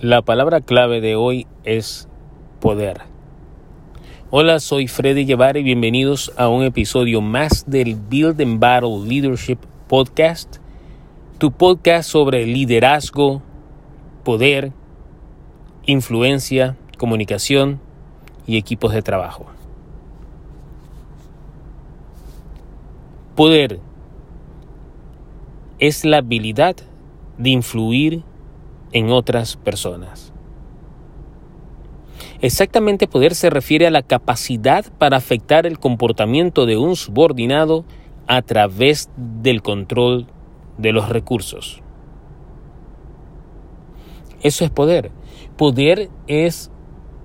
La palabra clave de hoy es poder. Hola, soy Freddy Guevara y bienvenidos a un episodio más del Build and Battle Leadership Podcast, tu podcast sobre liderazgo, poder, influencia, comunicación y equipos de trabajo. Poder es la habilidad de influir en otras personas. Exactamente poder se refiere a la capacidad para afectar el comportamiento de un subordinado a través del control de los recursos. Eso es poder. Poder es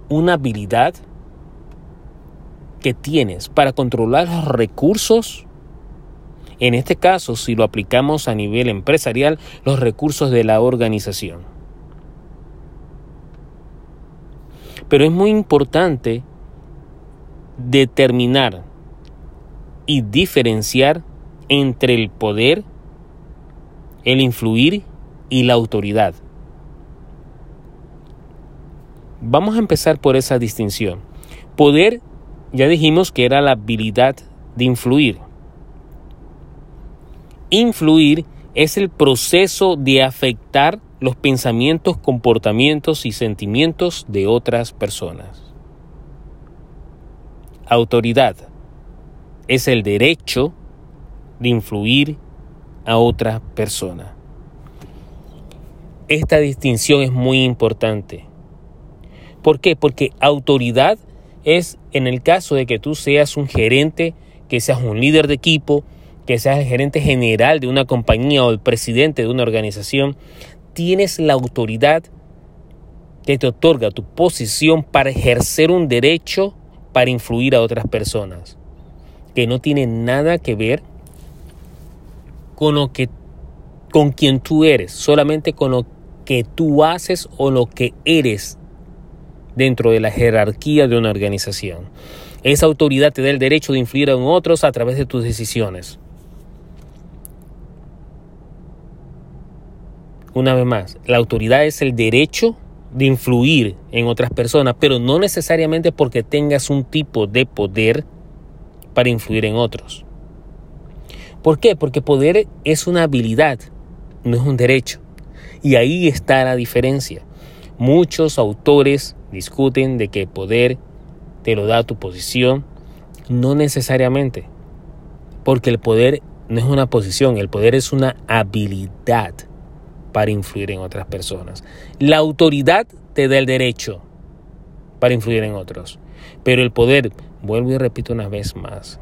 una habilidad que tienes para controlar los recursos. En este caso, si lo aplicamos a nivel empresarial, los recursos de la organización. Pero es muy importante determinar y diferenciar entre el poder, el influir y la autoridad. Vamos a empezar por esa distinción. Poder, ya dijimos que era la habilidad de influir. Influir es el proceso de afectar los pensamientos, comportamientos y sentimientos de otras personas. Autoridad es el derecho de influir a otra persona. Esta distinción es muy importante. ¿Por qué? Porque autoridad es en el caso de que tú seas un gerente, que seas un líder de equipo, que seas el gerente general de una compañía o el presidente de una organización, tienes la autoridad que te otorga tu posición para ejercer un derecho para influir a otras personas, que no tiene nada que ver con lo que con quien tú eres, solamente con lo que tú haces o lo que eres dentro de la jerarquía de una organización. Esa autoridad te da el derecho de influir en otros a través de tus decisiones. Una vez más, la autoridad es el derecho de influir en otras personas, pero no necesariamente porque tengas un tipo de poder para influir en otros. ¿Por qué? Porque poder es una habilidad, no es un derecho. Y ahí está la diferencia. Muchos autores discuten de que poder te lo da tu posición, no necesariamente. Porque el poder no es una posición, el poder es una habilidad para influir en otras personas. La autoridad te da el derecho para influir en otros. Pero el poder, vuelvo y repito una vez más,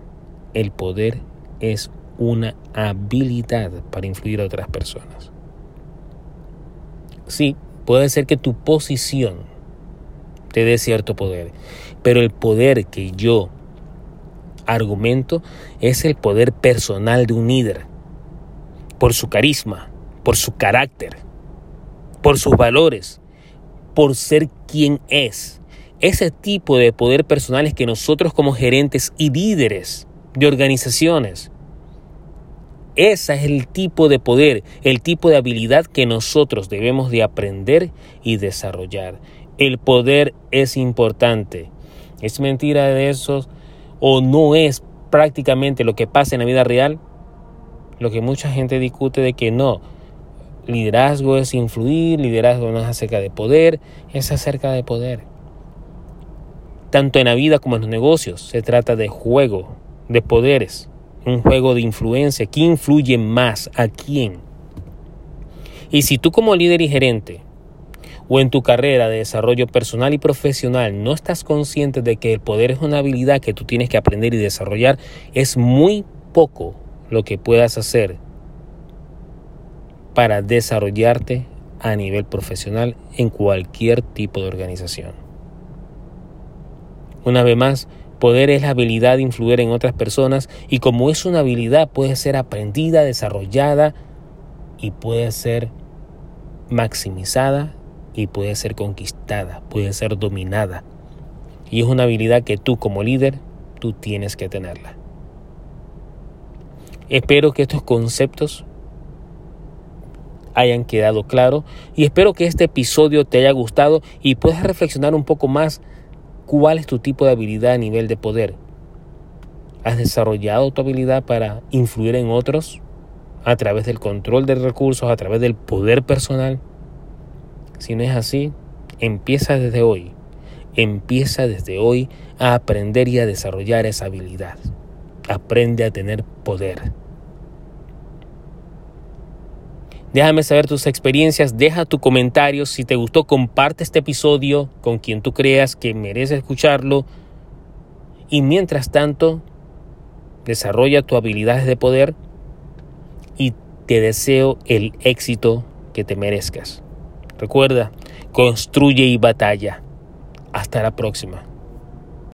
el poder es una habilidad para influir a otras personas. Sí, puede ser que tu posición te dé cierto poder, pero el poder que yo argumento es el poder personal de un líder, por su carisma, por su carácter, por sus valores, por ser quien es. Ese tipo de poder personal es que nosotros como gerentes y líderes de organizaciones, ese es el tipo de poder, el tipo de habilidad que nosotros debemos de aprender y desarrollar. El poder es importante. ¿Es mentira de eso o no es prácticamente lo que pasa en la vida real? Lo que mucha gente discute de que no, Liderazgo es influir, liderazgo no es acerca de poder, es acerca de poder. Tanto en la vida como en los negocios se trata de juego, de poderes, un juego de influencia. ¿Quién influye más a quién? Y si tú como líder y gerente o en tu carrera de desarrollo personal y profesional no estás consciente de que el poder es una habilidad que tú tienes que aprender y desarrollar, es muy poco lo que puedas hacer para desarrollarte a nivel profesional en cualquier tipo de organización. Una vez más, poder es la habilidad de influir en otras personas y como es una habilidad puede ser aprendida, desarrollada y puede ser maximizada y puede ser conquistada, puede ser dominada. Y es una habilidad que tú como líder, tú tienes que tenerla. Espero que estos conceptos hayan quedado claro y espero que este episodio te haya gustado y puedas reflexionar un poco más cuál es tu tipo de habilidad a nivel de poder. ¿Has desarrollado tu habilidad para influir en otros a través del control de recursos, a través del poder personal? Si no es así, empieza desde hoy. Empieza desde hoy a aprender y a desarrollar esa habilidad. Aprende a tener poder. Déjame saber tus experiencias, deja tu comentario. Si te gustó, comparte este episodio con quien tú creas que merece escucharlo. Y mientras tanto, desarrolla tus habilidades de poder y te deseo el éxito que te merezcas. Recuerda, construye y batalla. Hasta la próxima.